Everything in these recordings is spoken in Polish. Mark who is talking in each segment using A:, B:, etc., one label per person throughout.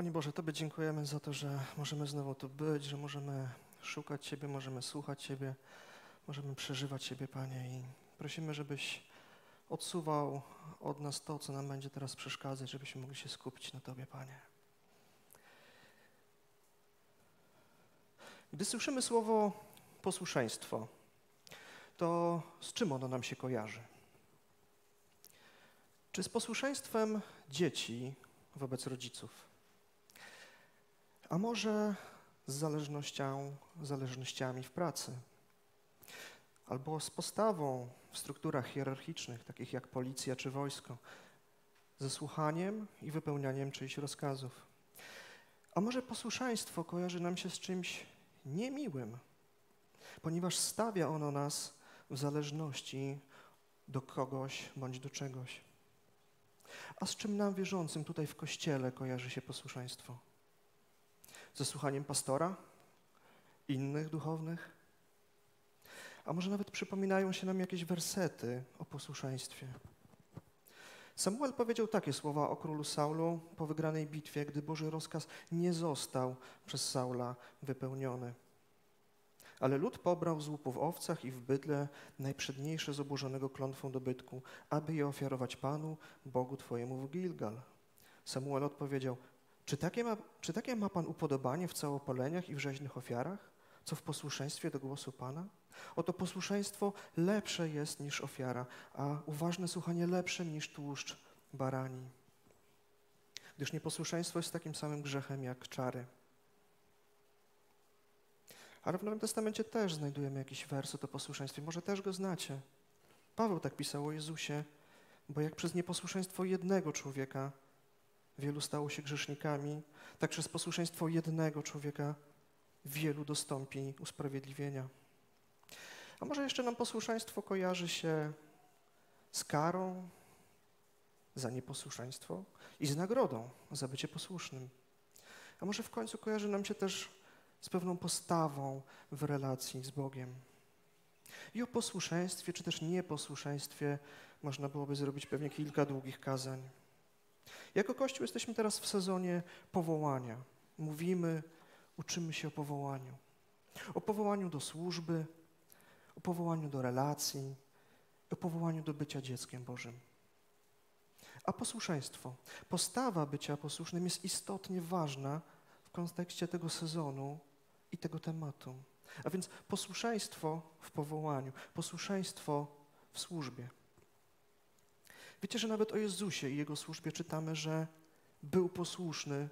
A: Panie Boże, Tobie dziękujemy za to, że możemy znowu tu być, że możemy szukać Ciebie, możemy słuchać Ciebie, możemy przeżywać Ciebie, Panie. I prosimy, żebyś odsuwał od nas to, co nam będzie teraz przeszkadzać, żebyśmy mogli się skupić na Tobie, Panie. Gdy słyszymy słowo posłuszeństwo, to z czym ono nam się kojarzy? Czy z posłuszeństwem dzieci wobec rodziców? A może z zależnością, zależnościami w pracy? Albo z postawą w strukturach hierarchicznych, takich jak policja czy wojsko, ze słuchaniem i wypełnianiem czyichś rozkazów? A może posłuszeństwo kojarzy nam się z czymś niemiłym, ponieważ stawia ono nas w zależności do kogoś bądź do czegoś. A z czym nam wierzącym tutaj w kościele kojarzy się posłuszeństwo? Ze słuchaniem pastora? Innych duchownych? A może nawet przypominają się nam jakieś wersety o posłuszeństwie? Samuel powiedział takie słowa o królu Saulu po wygranej bitwie, gdy Boży rozkaz nie został przez Saula wypełniony. Ale lud pobrał z łupów owcach i w bydle najprzedniejsze z obłożonego klątwą dobytku, aby je ofiarować Panu, Bogu Twojemu w Gilgal. Samuel odpowiedział, czy takie, ma, czy takie ma Pan upodobanie w całopoleniach i w rzeźnych ofiarach, co w posłuszeństwie do głosu Pana? Oto posłuszeństwo lepsze jest niż ofiara, a uważne słuchanie lepsze niż tłuszcz barani. Gdyż nieposłuszeństwo jest takim samym grzechem jak czary. Ale w Nowym Testamencie też znajdujemy jakiś werset o posłuszeństwie. Może też go znacie. Paweł tak pisał o Jezusie, bo jak przez nieposłuszeństwo jednego człowieka wielu stało się grzesznikami, tak przez posłuszeństwo jednego człowieka wielu dostąpi usprawiedliwienia. A może jeszcze nam posłuszeństwo kojarzy się z karą za nieposłuszeństwo i z nagrodą za bycie posłusznym. A może w końcu kojarzy nam się też z pewną postawą w relacji z Bogiem. I o posłuszeństwie, czy też nieposłuszeństwie można byłoby zrobić pewnie kilka długich kazań. Jako Kościół jesteśmy teraz w sezonie powołania. Mówimy, uczymy się o powołaniu. O powołaniu do służby, o powołaniu do relacji, o powołaniu do bycia dzieckiem Bożym. A posłuszeństwo, postawa bycia posłusznym jest istotnie ważna w kontekście tego sezonu i tego tematu. A więc posłuszeństwo w powołaniu, posłuszeństwo w służbie. Wiecie, że nawet o Jezusie i Jego służbie czytamy, że był posłuszny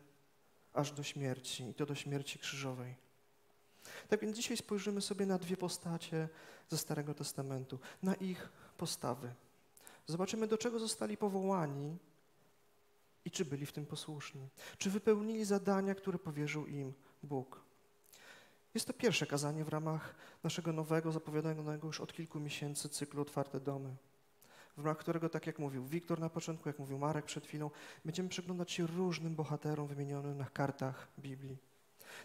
A: aż do śmierci i to do śmierci krzyżowej. Tak więc dzisiaj spojrzymy sobie na dwie postacie ze Starego Testamentu, na ich postawy. Zobaczymy, do czego zostali powołani i czy byli w tym posłuszni. Czy wypełnili zadania, które powierzył im Bóg. Jest to pierwsze kazanie w ramach naszego nowego, zapowiadanego już od kilku miesięcy cyklu Otwarte Domy w ramach którego, tak jak mówił Wiktor na początku, jak mówił Marek przed chwilą, będziemy przyglądać się różnym bohaterom wymienionym na kartach Biblii.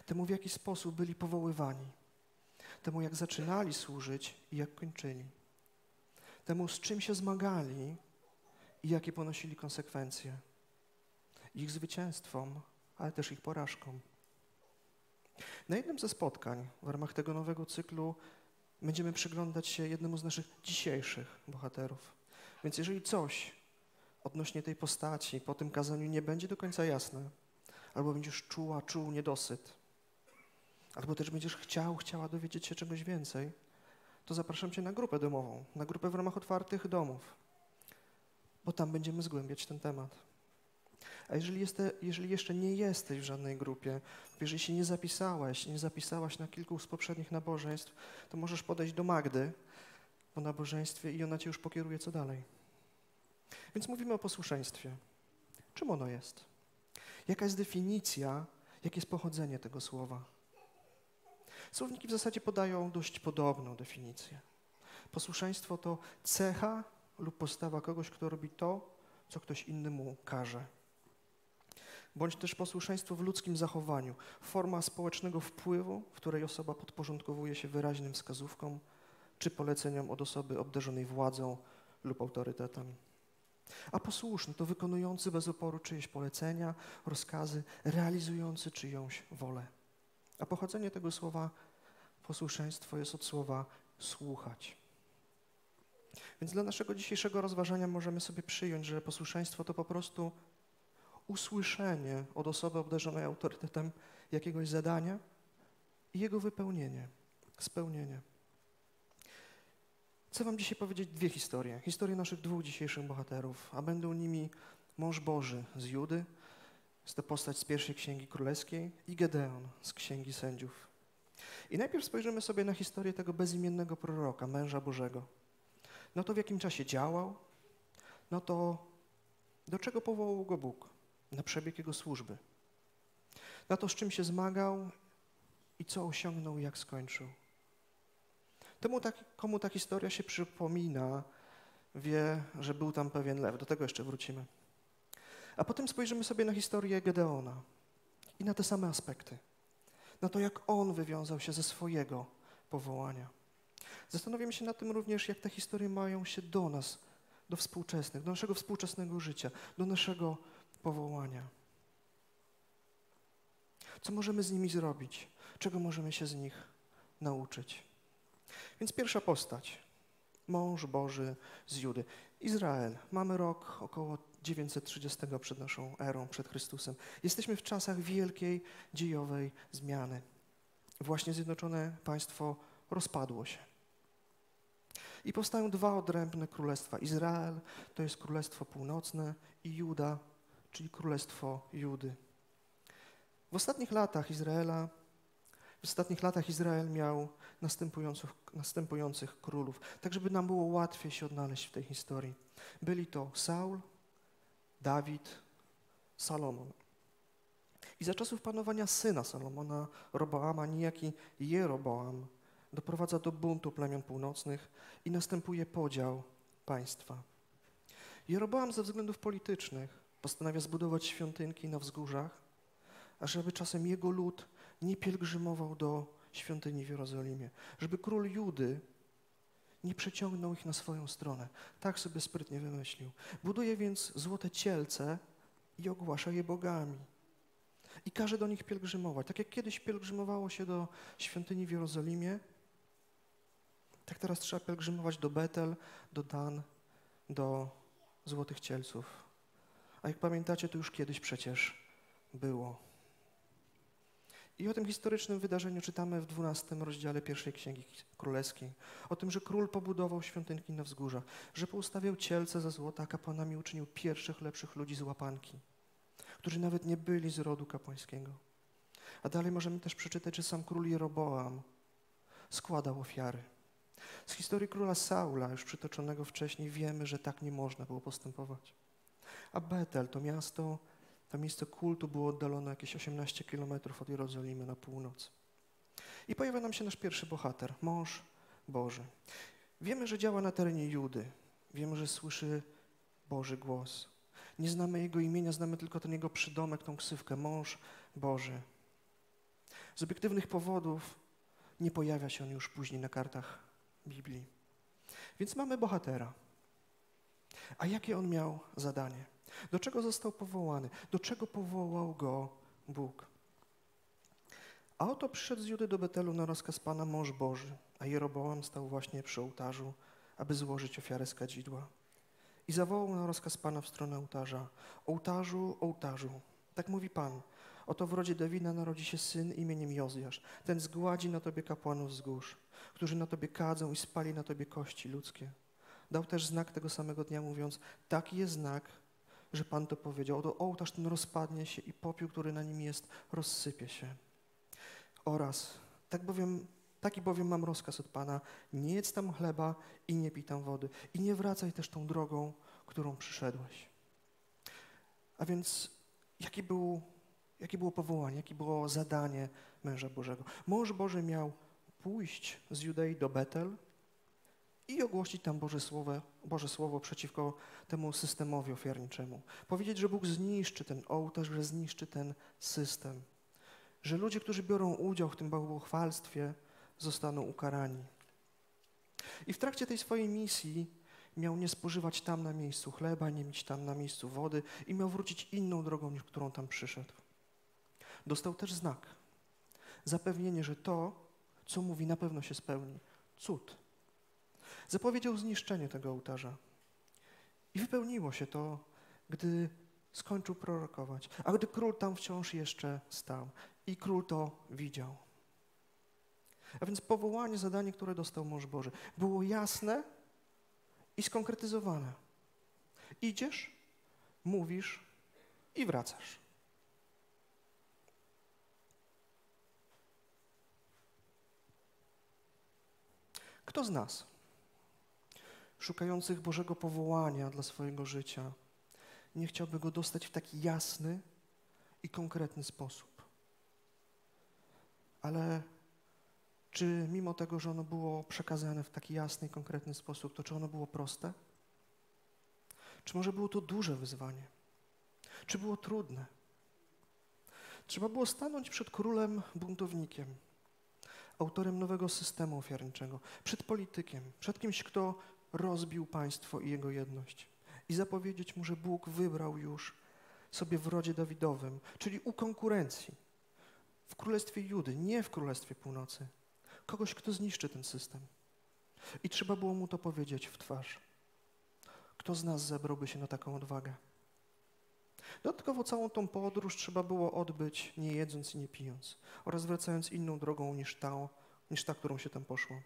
A: Temu, w jaki sposób byli powoływani. Temu, jak zaczynali służyć i jak kończyli. Temu, z czym się zmagali i jakie ponosili konsekwencje. Ich zwycięstwom, ale też ich porażkom. Na jednym ze spotkań w ramach tego nowego cyklu będziemy przyglądać się jednemu z naszych dzisiejszych bohaterów. Więc jeżeli coś odnośnie tej postaci po tym kazaniu nie będzie do końca jasne, albo będziesz czuła, czuł niedosyt, albo też będziesz chciał, chciała dowiedzieć się czegoś więcej, to zapraszam Cię na grupę domową, na grupę w ramach otwartych domów, bo tam będziemy zgłębiać ten temat. A jeżeli, jeżeli jeszcze nie jesteś w żadnej grupie, jeżeli się nie zapisałeś, nie zapisałaś na kilku z poprzednich nabożeństw, to możesz podejść do Magdy po nabożeństwie i ona Cię już pokieruje co dalej. Więc mówimy o posłuszeństwie. Czym ono jest? Jaka jest definicja, jakie jest pochodzenie tego słowa? Słowniki w zasadzie podają dość podobną definicję. Posłuszeństwo to cecha lub postawa kogoś, kto robi to, co ktoś inny mu każe. Bądź też posłuszeństwo w ludzkim zachowaniu, forma społecznego wpływu, w której osoba podporządkowuje się wyraźnym wskazówkom czy poleceniom od osoby obdarzonej władzą lub autorytetem. A posłuszny to wykonujący bez oporu czyjeś polecenia, rozkazy, realizujący czyjąś wolę. A pochodzenie tego słowa posłuszeństwo jest od słowa słuchać. Więc dla naszego dzisiejszego rozważania możemy sobie przyjąć, że posłuszeństwo to po prostu usłyszenie od osoby obdarzonej autorytetem jakiegoś zadania i jego wypełnienie, spełnienie. Chcę Wam dzisiaj powiedzieć dwie historie. Historie naszych dwóch dzisiejszych bohaterów, a będą nimi mąż Boży z Judy, jest to postać z pierwszej Księgi Królewskiej i Gedeon z Księgi Sędziów. I najpierw spojrzymy sobie na historię tego bezimiennego proroka, męża Bożego. No to w jakim czasie działał, no to do czego powołał go Bóg, na przebieg jego służby, na to, z czym się zmagał i co osiągnął jak skończył. Temu tak, komu ta historia się przypomina, wie, że był tam pewien lew. Do tego jeszcze wrócimy. A potem spojrzymy sobie na historię Gedeona i na te same aspekty. Na to, jak on wywiązał się ze swojego powołania. Zastanowimy się nad tym również, jak te historie mają się do nas, do współczesnych, do naszego współczesnego życia, do naszego powołania. Co możemy z nimi zrobić? Czego możemy się z nich nauczyć? Więc pierwsza postać. Mąż Boży z Judy. Izrael. Mamy rok około 930 przed naszą erą, przed Chrystusem. Jesteśmy w czasach wielkiej dziejowej zmiany. Właśnie Zjednoczone Państwo rozpadło się. I powstają dwa odrębne królestwa. Izrael to jest królestwo północne i Juda, czyli królestwo Judy. W ostatnich latach Izraela, w ostatnich latach Izrael miał następujących, następujących królów, tak żeby nam było łatwiej się odnaleźć w tej historii. Byli to Saul, Dawid, Salomon. I za czasów panowania syna Salomona, Roboama, niejaki Jeroboam, doprowadza do buntu plemion północnych i następuje podział państwa. Jeroboam ze względów politycznych postanawia zbudować świątynki na wzgórzach, ażeby czasem jego lud nie pielgrzymował do świątyni w Jerozolimie, żeby król Judy nie przeciągnął ich na swoją stronę. Tak sobie sprytnie wymyślił. Buduje więc złote cielce i ogłasza je bogami. I każe do nich pielgrzymować. Tak jak kiedyś pielgrzymowało się do świątyni w Jerozolimie, tak teraz trzeba pielgrzymować do Betel, do Dan, do Złotych Cielców. A jak pamiętacie, to już kiedyś przecież było. I o tym historycznym wydarzeniu czytamy w 12 rozdziale pierwszej Księgi Królewskiej. O tym, że król pobudował świątynki na wzgórzach, że poustawiał cielce ze złota, a kapłanami uczynił pierwszych, lepszych ludzi z łapanki, którzy nawet nie byli z rodu kapłańskiego. A dalej możemy też przeczytać, że sam król Jeroboam składał ofiary. Z historii króla Saula, już przytoczonego wcześniej, wiemy, że tak nie można było postępować. A Betel, to miasto, to miejsce kultu było oddalone jakieś 18 kilometrów od Jerozolimy na północ. I pojawia nam się nasz pierwszy bohater, mąż Boży. Wiemy, że działa na terenie Judy. Wiemy, że słyszy Boży głos. Nie znamy jego imienia, znamy tylko ten jego przydomek, tą ksywkę, mąż Boży. Z obiektywnych powodów nie pojawia się on już później na kartach Biblii. Więc mamy bohatera. A jakie on miał zadanie? Do czego został powołany? Do czego powołał go Bóg? A oto przyszedł z Judy do Betelu na rozkaz Pana mąż Boży, a Jeroboam stał właśnie przy ołtarzu, aby złożyć ofiarę z kadzidła. I zawołał na rozkaz Pana w stronę ołtarza. Ołtarzu, ołtarzu, tak mówi Pan, oto w rodzie Dawida narodzi się syn imieniem Jozjasz. Ten zgładzi na Tobie kapłanów wzgórz, którzy na Tobie kadzą i spali na Tobie kości ludzkie. Dał też znak tego samego dnia, mówiąc, taki jest znak, że Pan to powiedział. Oto ołtarz ten rozpadnie się i popiół, który na nim jest, rozsypie się. Oraz, tak bowiem, taki bowiem mam rozkaz od Pana, nie jedz tam chleba i nie pij tam wody. I nie wracaj też tą drogą, którą przyszedłeś. A więc, jaki był, jakie było powołanie, jakie było zadanie męża Bożego? Mąż Boży miał pójść z Judei do Betel, i ogłosić tam Boże Słowo, Boże Słowo przeciwko temu systemowi ofiarniczemu. Powiedzieć, że Bóg zniszczy ten ołtarz, że zniszczy ten system. Że ludzie, którzy biorą udział w tym bałwochwalstwie, zostaną ukarani. I w trakcie tej swojej misji miał nie spożywać tam na miejscu chleba, nie mieć tam na miejscu wody i miał wrócić inną drogą, niż którą tam przyszedł. Dostał też znak. Zapewnienie, że to, co mówi, na pewno się spełni. Cud. Zapowiedział zniszczenie tego ołtarza. I wypełniło się to, gdy skończył prorokować, a gdy król tam wciąż jeszcze stał. I król to widział. A więc powołanie, zadanie, które dostał mąż Boży, było jasne i skonkretyzowane. Idziesz, mówisz i wracasz. Kto z nas, szukających Bożego powołania dla swojego życia, nie chciałby go dostać w taki jasny i konkretny sposób? Ale czy mimo tego, że ono było przekazane w taki jasny i konkretny sposób, to czy ono było proste? Czy może było to duże wyzwanie? Czy było trudne? Trzeba było stanąć przed królem buntownikiem, autorem nowego systemu ofiarniczego, przed politykiem, przed kimś, kto rozbił państwo i jego jedność i zapowiedzieć mu, że Bóg wybrał już sobie w rodzie Dawidowym, czyli u konkurencji, w Królestwie Judy, nie w Królestwie Północy, kogoś, kto zniszczy ten system. I trzeba było mu to powiedzieć w twarz. Kto z nas zebrałby się na taką odwagę? Dodatkowo całą tą podróż trzeba było odbyć nie jedząc i nie pijąc oraz wracając inną drogą niż ta, niż ta, którą się tam poszło.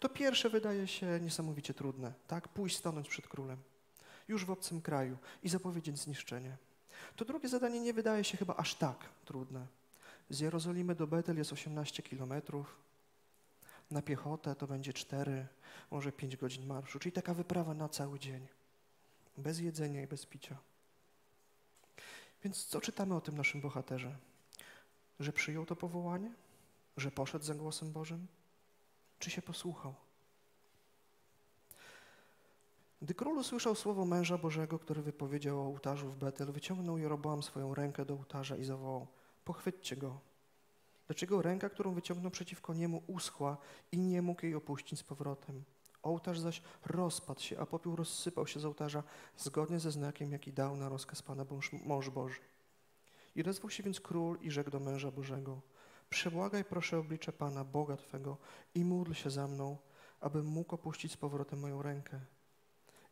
A: To pierwsze wydaje się niesamowicie trudne, tak? Pójść stanąć przed królem, już w obcym kraju i zapowiedzieć zniszczenie. To drugie zadanie nie wydaje się chyba aż tak trudne. Z Jerozolimy do Betel jest 18 kilometrów. Na piechotę to będzie 4, może 5 godzin marszu, czyli taka wyprawa na cały dzień. Bez jedzenia i bez picia. Więc co czytamy o tym naszym bohaterze? Że przyjął to powołanie? Że poszedł za głosem Bożym? Czy się posłuchał? Gdy król usłyszał słowo męża Bożego, który wypowiedział o ołtarzu w Betel, wyciągnął Jeroboam swoją rękę do ołtarza i zawołał, pochwyćcie go. Dlaczego ręka, którą wyciągnął przeciwko niemu, uschła i nie mógł jej opuścić z powrotem? Ołtarz zaś rozpadł się, a popiół rozsypał się z ołtarza zgodnie ze znakiem, jaki dał na rozkaz Pana mąż Boży. I rozwał się więc król i rzekł do męża Bożego, przebłagaj proszę oblicze Pana, Boga Twego i módl się za mną, abym mógł opuścić z powrotem moją rękę.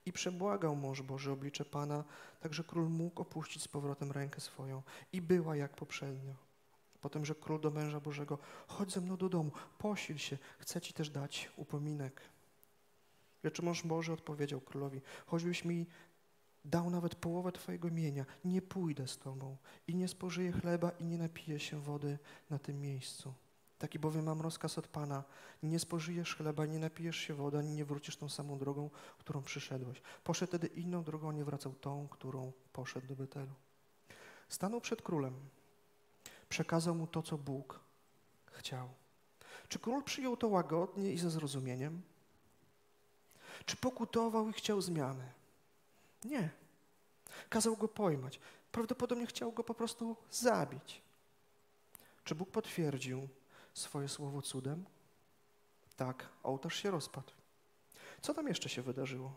A: I przebłagał mąż Boży oblicze Pana, tak że król mógł opuścić z powrotem rękę swoją i była jak poprzednio. Potem, że król do męża Bożego, chodź ze mną do domu, posil się, chcę ci też dać upominek. Lecz mąż Boży odpowiedział królowi, choćbyś mi dał nawet połowę Twojego mienia, nie pójdę z Tobą i nie spożyję chleba i nie napiję się wody na tym miejscu. Taki bowiem mam rozkaz od Pana, nie spożyjesz chleba, nie napijesz się wody, ani nie wrócisz tą samą drogą, którą przyszedłeś. Poszedł tedy inną drogą, nie wracał tą, którą poszedł do Betelu. Stanął przed królem, przekazał mu to, co Bóg chciał. Czy król przyjął to łagodnie i ze zrozumieniem? Czy pokutował i chciał zmiany? Nie. Kazał go pojmać. Prawdopodobnie chciał go po prostu zabić. Czy Bóg potwierdził swoje słowo cudem? Tak, ołtarz się rozpadł. Co tam jeszcze się wydarzyło?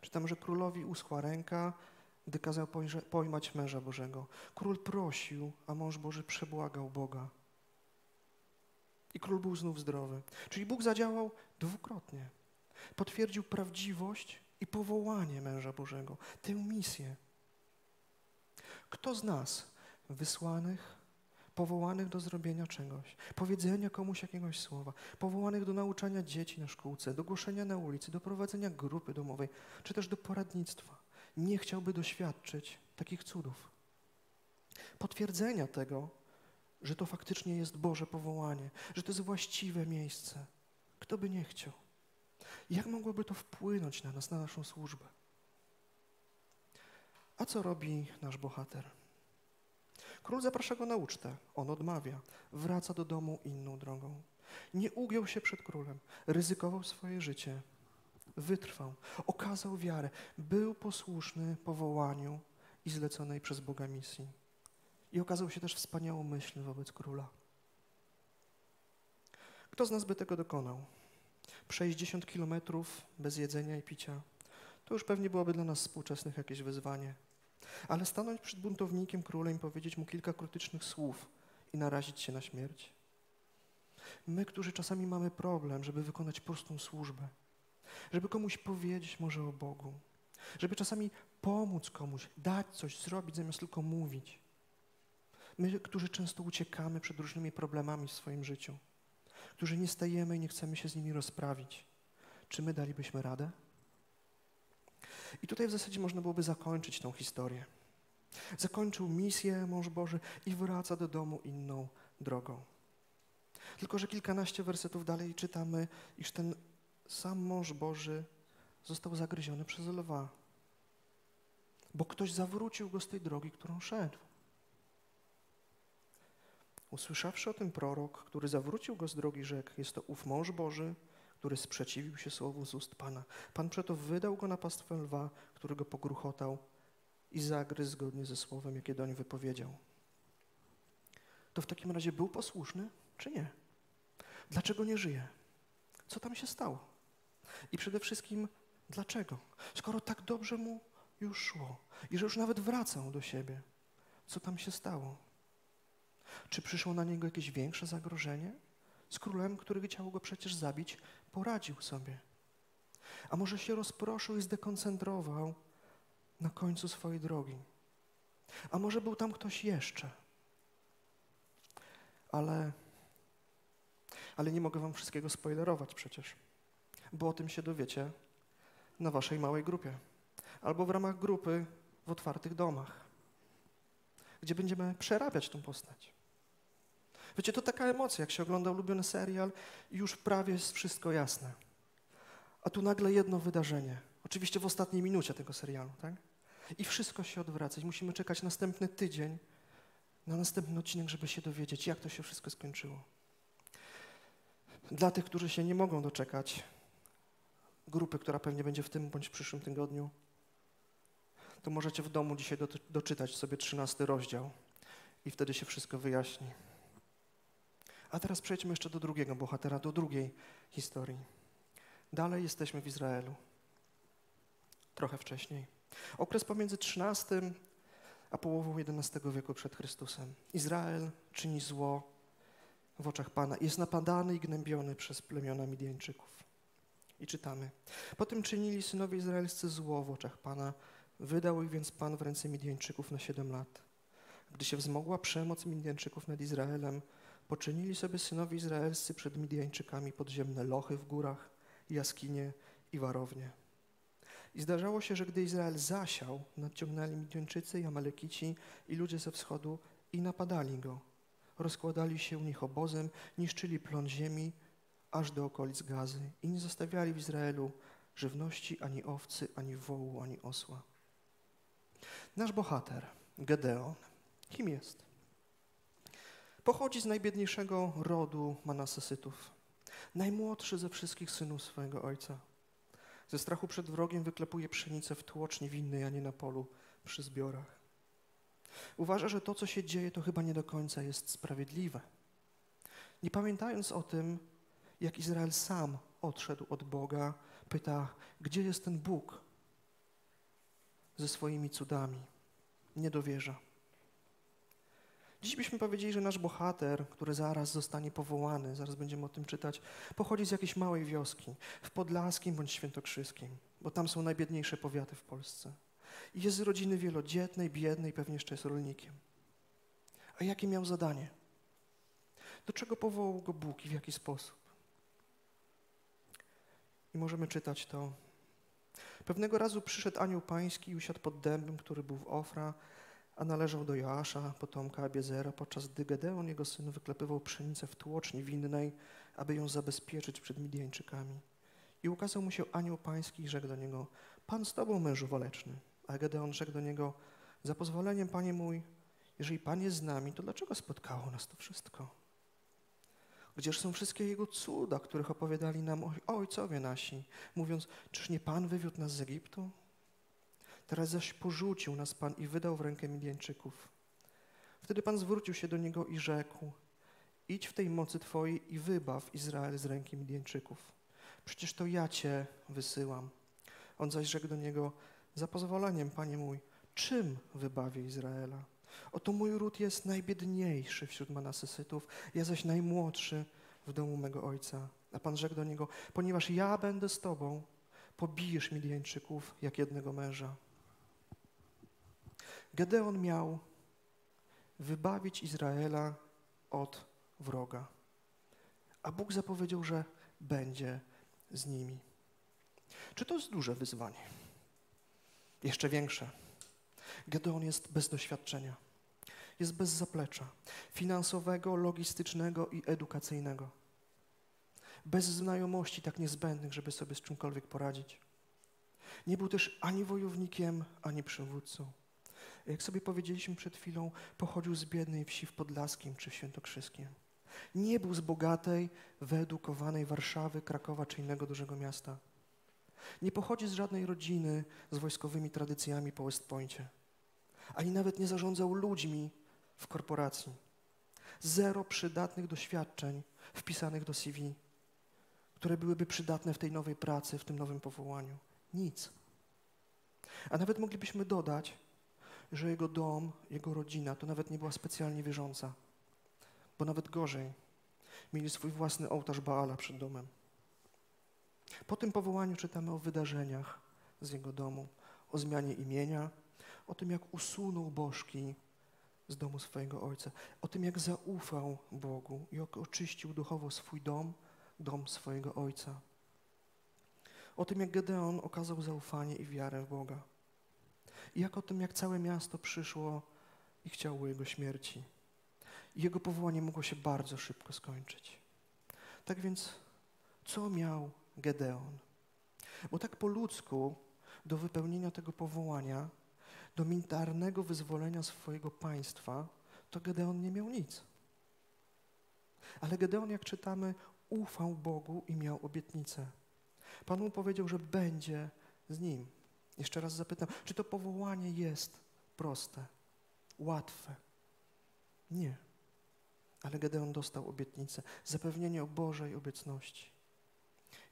A: Czytam, że królowi uschła ręka, gdy kazał pojmać męża Bożego. Król prosił, a mąż Boży przebłagał Boga. I król był znów zdrowy. Czyli Bóg zadziałał dwukrotnie. Potwierdził prawdziwość i powołanie męża Bożego, tę misję. Kto z nas, wysłanych, powołanych do zrobienia czegoś, powiedzenia komuś jakiegoś słowa, powołanych do nauczania dzieci na szkółce, do głoszenia na ulicy, do prowadzenia grupy domowej, czy też do poradnictwa, nie chciałby doświadczyć takich cudów. Potwierdzenia tego, że to faktycznie jest Boże powołanie, że to jest właściwe miejsce. Kto by nie chciał? Jak mogłoby to wpłynąć na nas, na naszą służbę? A co robi nasz bohater? Król zaprasza go na ucztę. On odmawia. Wraca do domu inną drogą. Nie ugiął się przed królem. Ryzykował swoje życie. Wytrwał. Okazał wiarę. Był posłuszny powołaniu i zleconej przez Boga misji. I okazał się też wspaniałomyślny wobec króla. Kto z nas by tego dokonał? Przejść 10 kilometrów bez jedzenia i picia. To już pewnie byłoby dla nas współczesnych jakieś wyzwanie. Ale stanąć przed buntownikiem, królem i powiedzieć mu kilka krytycznych słów i narazić się na śmierć. My, którzy czasami mamy problem, żeby wykonać prostą służbę, żeby komuś powiedzieć może o Bogu, żeby czasami pomóc komuś, dać coś, zrobić, zamiast tylko mówić. My, którzy często uciekamy przed różnymi problemami w swoim życiu, którzy nie stajemy i nie chcemy się z nimi rozprawić, czy my dalibyśmy radę? I tutaj w zasadzie można byłoby zakończyć tą historię. Zakończył misję mąż Boży i wraca do domu inną drogą. Tylko, że kilkanaście wersetów dalej czytamy, iż ten sam mąż Boży został zagryziony przez lwa, bo ktoś zawrócił go z tej drogi, którą szedł. Usłyszawszy o tym prorok, który zawrócił go z drogi rzek, jest to ów mąż Boży, który sprzeciwił się słowu z ust Pana. Pan przeto wydał go na pastwę lwa, który go pogruchotał i zagryzł zgodnie ze słowem, jakie doń wypowiedział. To w takim razie był posłuszny, czy nie? Dlaczego nie żyje? Co tam się stało? I przede wszystkim, dlaczego? Skoro tak dobrze mu już szło i że już nawet wracał do siebie, co tam się stało? Czy przyszło na niego jakieś większe zagrożenie? Z królem, który chciał go przecież zabić, poradził sobie. A może się rozproszył i zdekoncentrował na końcu swojej drogi. A może był tam ktoś jeszcze. Ale, ale nie mogę wam wszystkiego spoilerować przecież, bo o tym się dowiecie na waszej małej grupie albo w ramach grupy w otwartych domach, gdzie będziemy przerabiać tą postać. Wiecie, to taka emocja, jak się ogląda ulubiony serial i już prawie jest wszystko jasne. A tu nagle jedno wydarzenie. Oczywiście w ostatniej minucie tego serialu, tak? I wszystko się odwraca. I musimy czekać następny tydzień na następny odcinek, żeby się dowiedzieć, jak to się wszystko skończyło. Dla tych, którzy się nie mogą doczekać grupy, która pewnie będzie w tym bądź przyszłym tygodniu, to możecie w domu dzisiaj do, doczytać sobie trzynasty rozdział i wtedy się wszystko wyjaśni. A teraz przejdźmy jeszcze do drugiego bohatera, do drugiej historii. Dalej jesteśmy w Izraelu. Trochę wcześniej. Okres pomiędzy XIII a połową XI wieku przed Chrystusem. Izrael czyni zło w oczach Pana. Jest napadany i gnębiony przez plemiona Midianczyków. I czytamy. Potem czynili synowie izraelscy zło w oczach Pana. Wydał ich więc Pan w ręce Midianczyków na siedem lat. Gdy się wzmogła przemoc Midianczyków nad Izraelem, poczynili sobie synowie izraelscy przed Midianczykami podziemne lochy w górach, jaskinie i warownie. I zdarzało się, że gdy Izrael zasiał, nadciągnęli Midianczycy i Amalekici i ludzie ze wschodu i napadali go. Rozkładali się u nich obozem, niszczyli plon ziemi aż do okolic Gazy i nie zostawiali w Izraelu żywności ani owcy, ani wołu, ani osła. Nasz bohater, Gedeon, kim jest? Pochodzi z najbiedniejszego rodu Manasesytów, najmłodszy ze wszystkich synów swojego ojca. Ze strachu przed wrogiem wyklepuje pszenicę w tłoczni winnej, a nie na polu przy zbiorach. Uważa, że to, co się dzieje, to chyba nie do końca jest sprawiedliwe. Nie pamiętając o tym, jak Izrael sam odszedł od Boga, pyta, gdzie jest ten Bóg ze swoimi cudami. Nie dowierza. Dziś byśmy powiedzieli, że nasz bohater, który zaraz zostanie powołany, zaraz będziemy o tym czytać, pochodzi z jakiejś małej wioski, w Podlaskim bądź Świętokrzyskim, bo tam są najbiedniejsze powiaty w Polsce. I jest z rodziny wielodzietnej, biednej, pewnie jeszcze jest rolnikiem. A jakie miał zadanie? Do czego powołał go Bóg i w jaki sposób? I możemy czytać to. Pewnego razu przyszedł anioł pański i usiadł pod dębem, który był w Ofra, a należał do Joasza, potomka Abiezera, podczas gdy Gedeon, jego syn, wyklepywał pszenicę w tłoczni winnej, aby ją zabezpieczyć przed Midianczykami. I ukazał mu się anioł pański i rzekł do niego, Pan z tobą, mężu waleczny. A Gedeon rzekł do niego, za pozwoleniem, panie mój, jeżeli Pan jest z nami, to dlaczego spotkało nas to wszystko? Gdzież są wszystkie Jego cuda, których opowiadali nam ojcowie nasi, mówiąc, czyż nie Pan wywiódł nas z Egiptu? Teraz zaś porzucił nas Pan i wydał w rękę Midianczyków. Wtedy Pan zwrócił się do niego i rzekł, idź w tej mocy Twojej i wybaw Izrael z ręki Midianczyków. Przecież to ja cię wysyłam. On zaś rzekł do niego, za pozwoleniem, panie mój, czym wybawię Izraela? Oto mój ród jest najbiedniejszy wśród Manasesytów, ja zaś najmłodszy w domu mego ojca. A Pan rzekł do niego, ponieważ ja będę z tobą, pobijesz Midianczyków jak jednego męża. Gedeon miał wybawić Izraela od wroga. A Bóg zapowiedział, że będzie z nimi. Czy to jest duże wyzwanie? Jeszcze większe. Gedeon jest bez doświadczenia, jest bez zaplecza finansowego, logistycznego i edukacyjnego. Bez znajomości tak niezbędnych, żeby sobie z czymkolwiek poradzić. Nie był też ani wojownikiem, ani przywódcą. Jak sobie powiedzieliśmy przed chwilą, pochodził z biednej wsi w Podlaskim czy w Świętokrzyskiem. Nie był z bogatej, wyedukowanej Warszawy, Krakowa czy innego dużego miasta. Nie pochodzi z żadnej rodziny z wojskowymi tradycjami po West Pointie. Ani nawet nie zarządzał ludźmi w korporacji. Zero przydatnych doświadczeń wpisanych do CV, które byłyby przydatne w tej nowej pracy, w tym nowym powołaniu. Nic. A nawet moglibyśmy dodać, że jego dom, jego rodzina to nawet nie była specjalnie wierząca, bo nawet gorzej, mieli swój własny ołtarz Baala przed domem. Po tym powołaniu czytamy o wydarzeniach z jego domu, o zmianie imienia, o tym, jak usunął bożki z domu swojego ojca, o tym, jak zaufał Bogu i jak oczyścił duchowo swój dom, dom swojego ojca. O tym, jak Gedeon okazał zaufanie i wiarę w Boga. I jak o tym, jak całe miasto przyszło i chciało jego śmierci. I jego powołanie mogło się bardzo szybko skończyć. Tak więc, co miał Gedeon? Bo tak po ludzku, do wypełnienia tego powołania, do militarnego wyzwolenia swojego państwa, to Gedeon nie miał nic. Ale Gedeon, jak czytamy, ufał Bogu i miał obietnicę. Pan mu powiedział, że będzie z nim. Jeszcze raz zapytam, czy to powołanie jest proste, łatwe? Nie. Ale Gedeon dostał obietnicę, zapewnienie o Bożej obecności.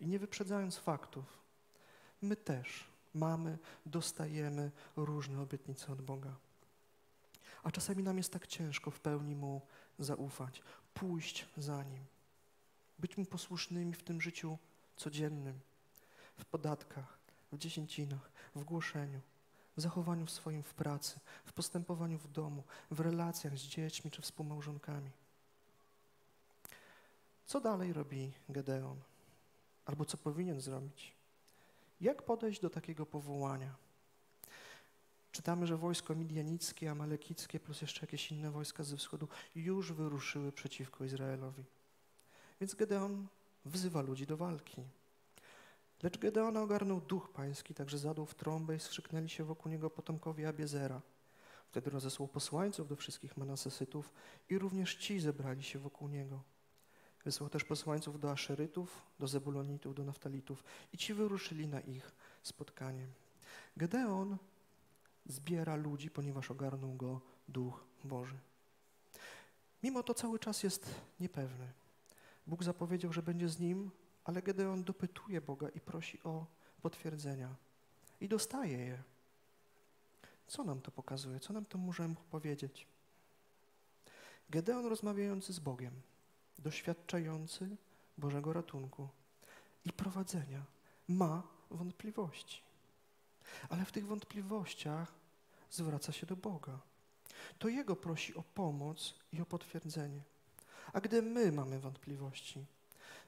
A: I nie wyprzedzając faktów, my też mamy, dostajemy różne obietnice od Boga. A czasami nam jest tak ciężko w pełni Mu zaufać, pójść za Nim, być Mu posłusznymi w tym życiu codziennym, w podatkach, w dziesięcinach, w głoszeniu, w zachowaniu swoim w pracy, w postępowaniu w domu, w relacjach z dziećmi czy współmałżonkami. Co dalej robi Gedeon? Albo co powinien zrobić? Jak podejść do takiego powołania? Czytamy, że wojsko midianickie, amalekickie plus jeszcze jakieś inne wojska ze wschodu już wyruszyły przeciwko Izraelowi. Więc Gedeon wzywa ludzi do walki. Lecz Gedeona ogarnął duch pański, także zadał w trąbę i skrzyknęli się wokół niego potomkowie Abiezera. Wtedy rozesłał posłańców do wszystkich Manasesytów i również ci zebrali się wokół niego. Wysłał też posłańców do Aszerytów, do Zebulonitów, do Naftalitów i ci wyruszyli na ich spotkanie. Gedeon zbiera ludzi, ponieważ ogarnął go Duch Boży. Mimo to cały czas jest niepewny. Bóg zapowiedział, że będzie z nim, ale Gedeon dopytuje Boga i prosi o potwierdzenia. I dostaje je. Co nam to pokazuje? Co nam to możemy powiedzieć? Gedeon rozmawiający z Bogiem, doświadczający Bożego ratunku i prowadzenia, ma wątpliwości. Ale w tych wątpliwościach zwraca się do Boga. To Jego prosi o pomoc i o potwierdzenie. A gdy my mamy wątpliwości,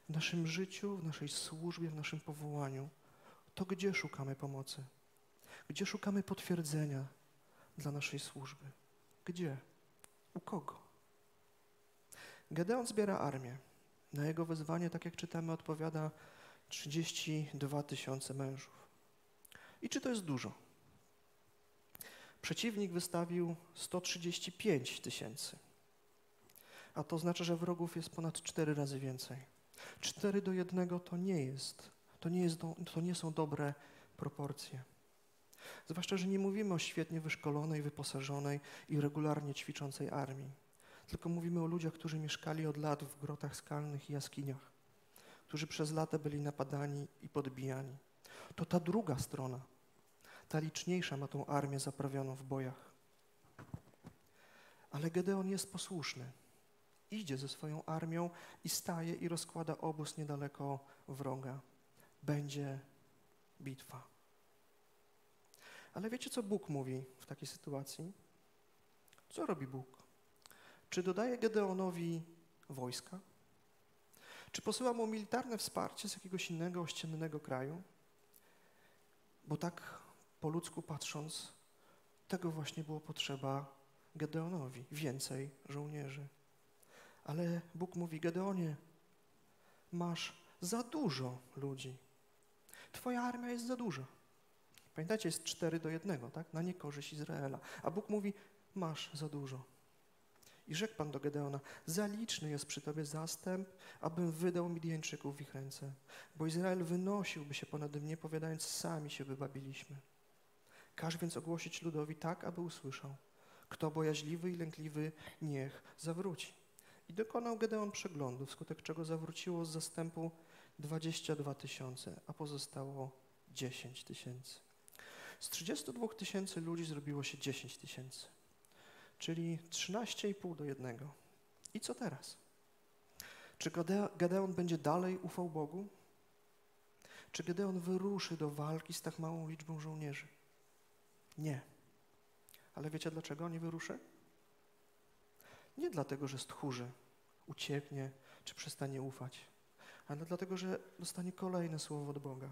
A: w naszym życiu, w naszej służbie, w naszym powołaniu, to gdzie szukamy pomocy? Gdzie szukamy potwierdzenia dla naszej służby? Gdzie? U kogo? Gedeon zbiera armię. Na jego wezwanie, tak jak czytamy, odpowiada 32 tysiące mężów. I czy to jest dużo? Przeciwnik wystawił 135 tysięcy. A to znaczy, że wrogów jest ponad cztery razy więcej. Cztery do jednego to nie jest, to nie, jest do, to nie są dobre proporcje. Zwłaszcza, że nie mówimy o świetnie wyszkolonej, wyposażonej i regularnie ćwiczącej armii, tylko mówimy o ludziach, którzy mieszkali od lat w grotach skalnych i jaskiniach, którzy przez lata byli napadani i podbijani. To ta druga strona, ta liczniejsza ma tą armię zaprawioną w bojach. Ale Gedeon jest posłuszny. Idzie ze swoją armią i staje i rozkłada obóz niedaleko wroga. Będzie bitwa. Ale wiecie, co Bóg mówi w takiej sytuacji? Co robi Bóg? Czy dodaje Gedeonowi wojska? Czy posyła mu militarne wsparcie z jakiegoś innego ościennego kraju? Bo tak po ludzku patrząc, tego właśnie było potrzeba Gedeonowi więcej żołnierzy. Ale Bóg mówi: Gedeonie, masz za dużo ludzi. Twoja armia jest za duża. Pamiętacie, jest cztery do jednego, tak? Na niekorzyść Izraela. A Bóg mówi: Masz za dużo. I rzekł Pan do Gedeona, zaliczny jest przy Tobie zastęp, abym wydał Midianczyków w ich ręce, bo Izrael wynosiłby się ponad mnie, powiadając, sami się wybabiliśmy. Każ więc ogłosić ludowi tak, aby usłyszał. Kto bojaźliwy i lękliwy, niech zawróci. I dokonał Gedeon przeglądu, wskutek czego zawróciło z zastępu 22 tysiące, a pozostało 10 tysięcy. Z 32 tysięcy ludzi zrobiło się 10 tysięcy czyli 13,5 do jednego. I co teraz? Czy Gedeon będzie dalej ufał Bogu? Czy Gedeon wyruszy do walki z tak małą liczbą żołnierzy? Nie. Ale wiecie dlaczego nie wyruszy? Nie dlatego, że stchórzy, ucieknie czy przestanie ufać, ale dlatego, że dostanie kolejne słowo od Boga.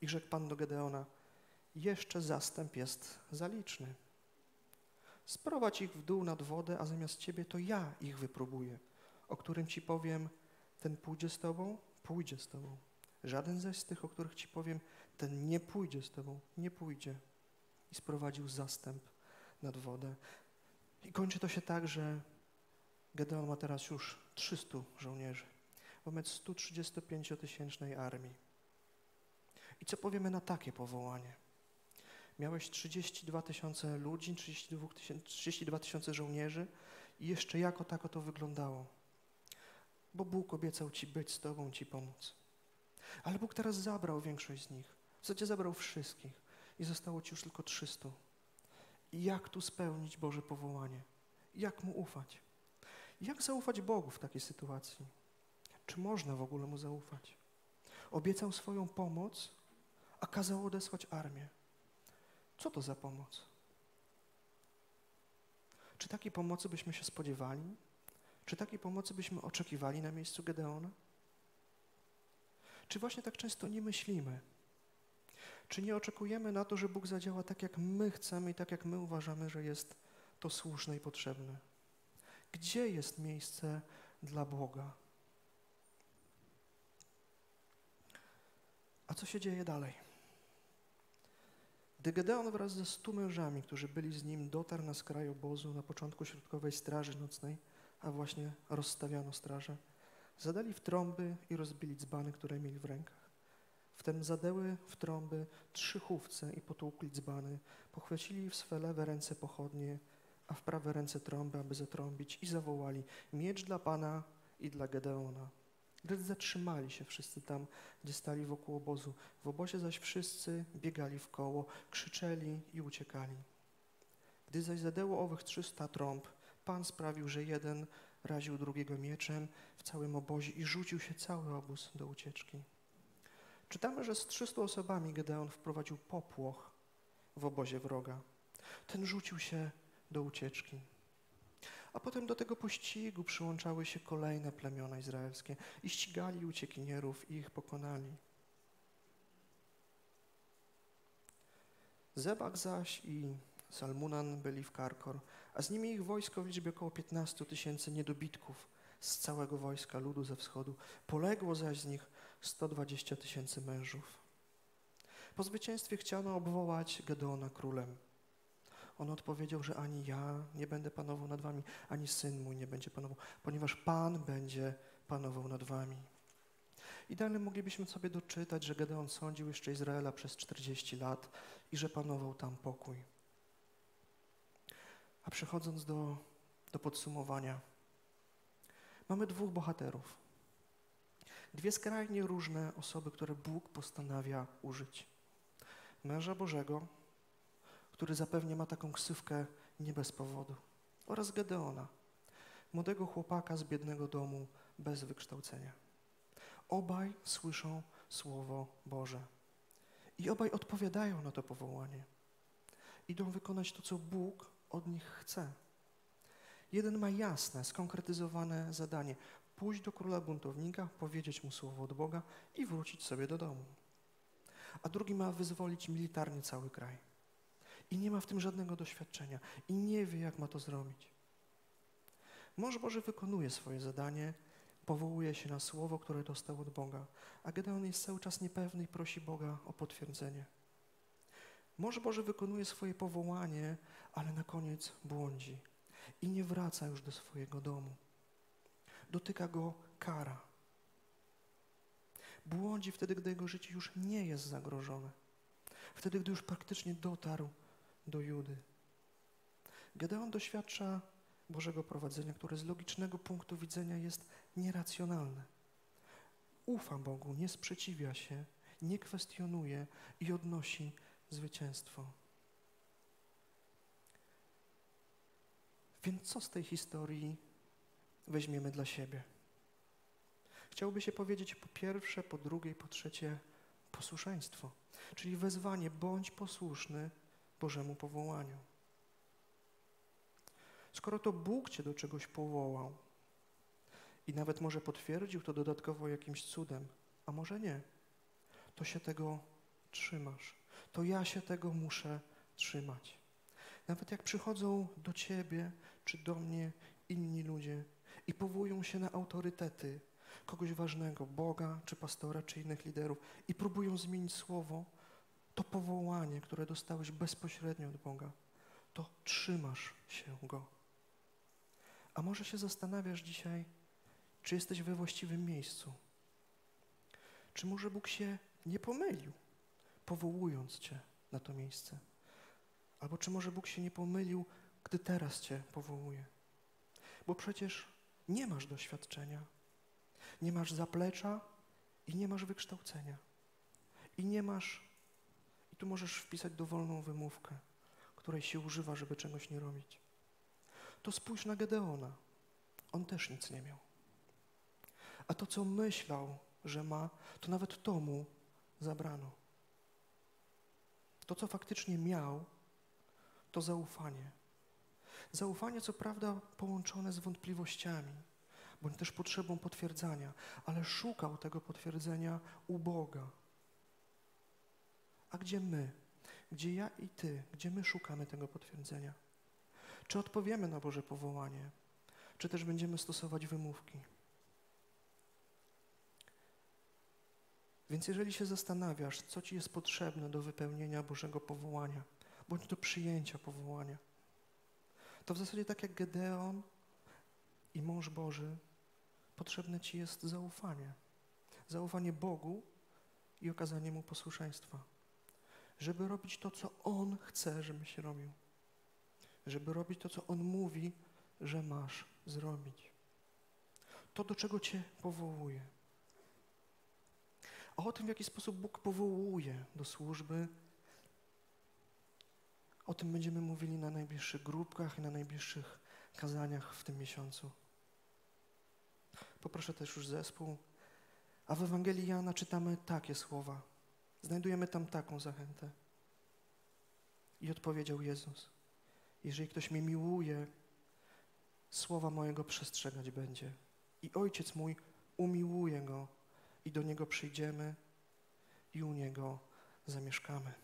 A: I rzekł Pan do Gedeona, jeszcze zastęp jest zaliczny. Sprowadź ich w dół nad wodę, a zamiast ciebie to ja ich wypróbuję, o którym ci powiem, ten pójdzie z tobą, pójdzie z tobą. Żaden zaś z tych, o których ci powiem, ten nie pójdzie z tobą, nie pójdzie. I sprowadził zastęp nad wodę. I kończy to się tak, że Gedeon ma teraz już 300 żołnierzy wobec 135-tysięcznej armii. I co powiemy na takie powołanie? miałeś 32 tysiące ludzi, 32 tysiące, 32 tysiące żołnierzy i jeszcze jako tako to wyglądało. Bo Bóg obiecał Ci być z Tobą, Ci pomóc. Ale Bóg teraz zabrał większość z nich. W zasadzie zabrał wszystkich i zostało Ci już tylko 300. I jak tu spełnić Boże powołanie? Jak Mu ufać? Jak zaufać Bogu w takiej sytuacji? Czy można w ogóle Mu zaufać? Obiecał swoją pomoc, a kazał odesłać armię. Co to za pomoc? Czy takiej pomocy byśmy się spodziewali? Czy takiej pomocy byśmy oczekiwali na miejscu Gedeona? Czy właśnie tak często nie myślimy? Czy nie oczekujemy na to, że Bóg zadziała tak, jak my chcemy i tak, jak my uważamy, że jest to słuszne i potrzebne? Gdzie jest miejsce dla Boga? A co się dzieje dalej? Gdy Gedeon wraz ze stu mężami, którzy byli z nim, dotarł na skraj obozu na początku środkowej straży nocnej, a właśnie rozstawiano straże, zadali w trąby i rozbili dzbany, które mieli w rękach. Wtem zadeły w trąby trzy chówce i potłukli dzbany, pochwycili w swe lewe ręce pochodnie, a w prawe ręce trąby, aby zatrąbić i zawołali miecz dla Pana i dla Gedeona. Gdy zatrzymali się wszyscy tam, gdzie stali wokół obozu. W obozie zaś wszyscy biegali w koło, krzyczeli i uciekali. Gdy zaś zadeło owych trzysta trąb, Pan sprawił, że jeden raził drugiego mieczem w całym obozie i rzucił się cały obóz do ucieczki. Czytamy, że z trzystu osobami Gedeon wprowadził popłoch w obozie wroga. Ten rzucił się do ucieczki. A potem do tego pościgu przyłączały się kolejne plemiona izraelskie i ścigali uciekinierów i ich pokonali. Zebak zaś i Salmunan byli w Karkor, a z nimi ich wojsko w liczbie około 15 tysięcy niedobitków z całego wojska ludu ze wschodu. Poległo zaś z nich 120 tysięcy mężów. Po zwycięstwie chciano obwołać Gedeona królem. On odpowiedział, że ani ja nie będę panował nad wami, ani syn mój nie będzie panował, ponieważ Pan będzie panował nad wami. I dalej moglibyśmy sobie doczytać, że Gedeon sądził jeszcze Izraela przez 40 lat i że panował tam pokój. A przechodząc do, do podsumowania, mamy dwóch bohaterów. Dwie skrajnie różne osoby, które Bóg postanawia użyć. Męża Bożego, który zapewnie ma taką ksywkę nie bez powodu, oraz Gedeona, młodego chłopaka z biednego domu bez wykształcenia. Obaj słyszą Słowo Boże i obaj odpowiadają na to powołanie. Idą wykonać to, co Bóg od nich chce. Jeden ma jasne, skonkretyzowane zadanie: pójść do króla buntownika, powiedzieć mu słowo od Boga i wrócić sobie do domu. A drugi ma wyzwolić militarnie cały kraj. I nie ma w tym żadnego doświadczenia i nie wie, jak ma to zrobić. Mąż Boży wykonuje swoje zadanie, powołuje się na słowo, które dostał od Boga, a Gedeon jest cały czas niepewny i prosi Boga o potwierdzenie. Mąż Boży wykonuje swoje powołanie, ale na koniec błądzi i nie wraca już do swojego domu. Dotyka go kara. Błądzi wtedy, gdy jego życie już nie jest zagrożone. Wtedy, gdy już praktycznie dotarł do Judy. Gedeon doświadcza Bożego prowadzenia, które z logicznego punktu widzenia jest nieracjonalne. Ufa Bogu, nie sprzeciwia się, nie kwestionuje i odnosi zwycięstwo. Więc co z tej historii weźmiemy dla siebie? Chciałoby się powiedzieć po pierwsze, po drugie, po trzecie posłuszeństwo, czyli wezwanie bądź posłuszny Bożemu powołaniu. Skoro to Bóg Cię do czegoś powołał i nawet może potwierdził to dodatkowo jakimś cudem, a może nie, to się tego trzymasz. To ja się tego muszę trzymać. Nawet jak przychodzą do Ciebie czy do mnie inni ludzie i powołują się na autorytety kogoś ważnego, Boga czy pastora czy innych liderów i próbują zmienić słowo, to powołanie, które dostałeś bezpośrednio od Boga, to trzymasz się Go. A może się zastanawiasz dzisiaj, czy jesteś we właściwym miejscu? Czy może Bóg się nie pomylił, powołując Cię na to miejsce? Albo czy może Bóg się nie pomylił, gdy teraz Cię powołuje? Bo przecież nie masz doświadczenia, nie masz zaplecza i nie masz wykształcenia. I nie masz, i tu możesz wpisać dowolną wymówkę, której się używa, żeby czegoś nie robić. To spójrz na Gedeona. On też nic nie miał. A to, co myślał, że ma, to nawet to mu zabrano. To, co faktycznie miał, to zaufanie. Zaufanie, co prawda, połączone z wątpliwościami, bądź też potrzebą potwierdzania, ale szukał tego potwierdzenia u Boga. A gdzie my? Gdzie ja i Ty? Gdzie my szukamy tego potwierdzenia? Czy odpowiemy na Boże powołanie? Czy też będziemy stosować wymówki? Więc jeżeli się zastanawiasz, co Ci jest potrzebne do wypełnienia Bożego powołania, bądź do przyjęcia powołania, to w zasadzie tak jak Gedeon i mąż Boży, potrzebne Ci jest zaufanie. Zaufanie Bogu i okazanie Mu posłuszeństwa. Żeby robić to, co On chce, żebyś robił. Żeby robić to, co On mówi, że masz zrobić. To, do czego Cię powołuje. A o tym, w jaki sposób Bóg powołuje do służby, o tym będziemy mówili na najbliższych grupkach i na najbliższych kazaniach w tym miesiącu. Poproszę też już zespół. A w Ewangelii Jana czytamy takie słowa. Znajdujemy tam taką zachętę. I odpowiedział Jezus: Jeżeli ktoś mnie miłuje, słowa mojego przestrzegać będzie. I Ojciec mój umiłuje go, i do niego przyjdziemy, i u niego zamieszkamy.